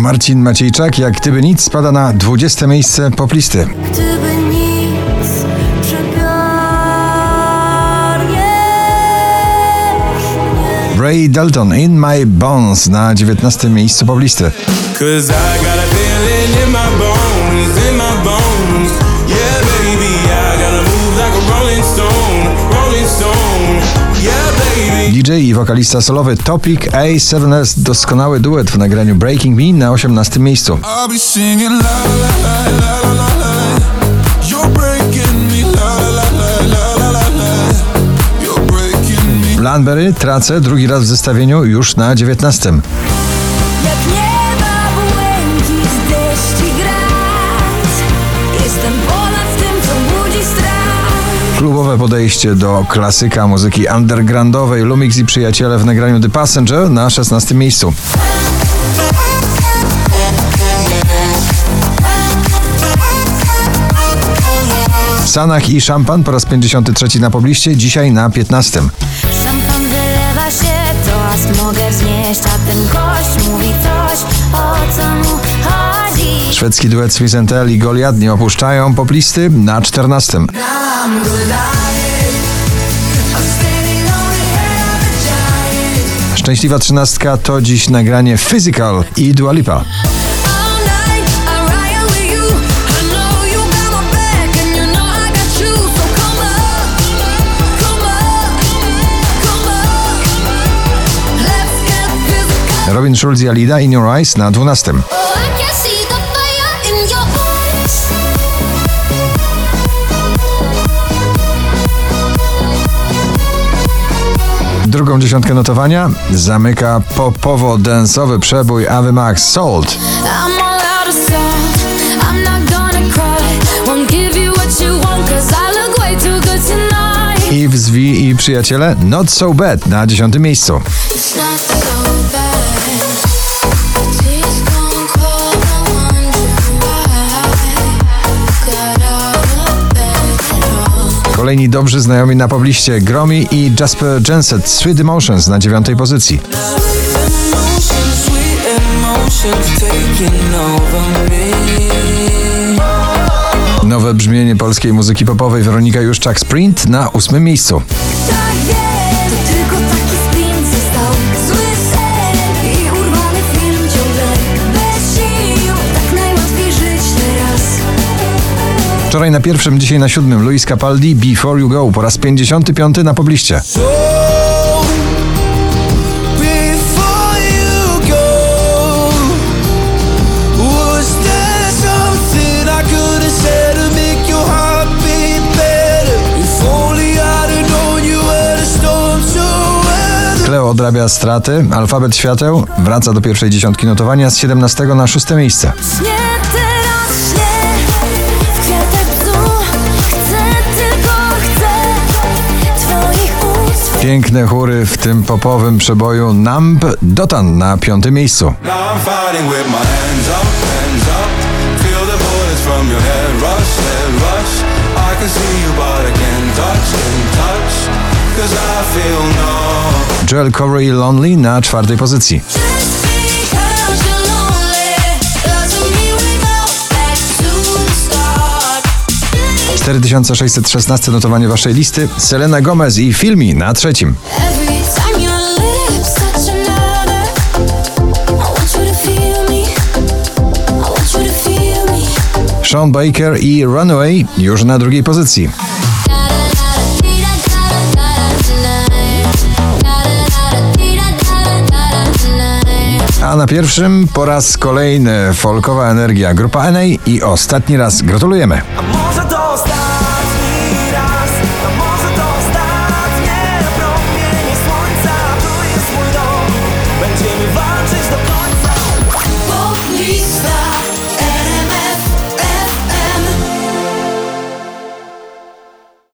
Marcin Maciejczak, jak gdyby nic, spada na 20 miejsce poplisty. Gdyby nic, Ray Dalton, In My Bones na 19 miejscu poplisty. Wokalista solowy Topic A7S, doskonały duet w nagraniu Breaking Me na 18 miejscu. Lanberry tracę drugi raz w zestawieniu już na 19. Klubowe podejście do klasyka muzyki undergroundowej Lumix i przyjaciele w nagraniu The Passenger na 16 miejscu. Sanach i Szampan po raz 53 na pobliście, dzisiaj na 15. Szampan wylewa się, toast mogę wznieść A ten gość mówi coś, o co mu chodzi Szwedzki duet Tell i Goliat nie opuszczają poplisty na 14. Szczęśliwa trzynastka to dziś nagranie Physical i Dua Lipa. Robin Schulz i Alida In Your Eyes na 12. Drugą dziesiątkę notowania. Zamyka popowo-densowy przebój Ave Max I w Zwi i przyjaciele Not So Bad na dziesiątym miejscu. Kolejni dobrzy znajomi na pobliście Gromi i Jasper Jenset Sweet Emotions na dziewiątej pozycji. Nowe brzmienie polskiej muzyki popowej Weronika Juszczak Sprint na ósmym miejscu. Wczoraj na pierwszym, dzisiaj na siódmym Luis Capaldi Before You Go po raz 55 na pobliście. Kleo odrabia straty, alfabet świateł wraca do pierwszej dziesiątki notowania z 17 na szóste miejsce. Piękne chóry w tym popowym przeboju. Numb Dotan na piątym miejscu. Now I'm fighting with my hands 4616 notowanie waszej listy. Selena Gomez i Filmi na trzecim. Sean Baker i Runaway już na drugiej pozycji. Na pierwszym po raz kolejny folkowa energia grupa NA i ostatni raz gratulujemy.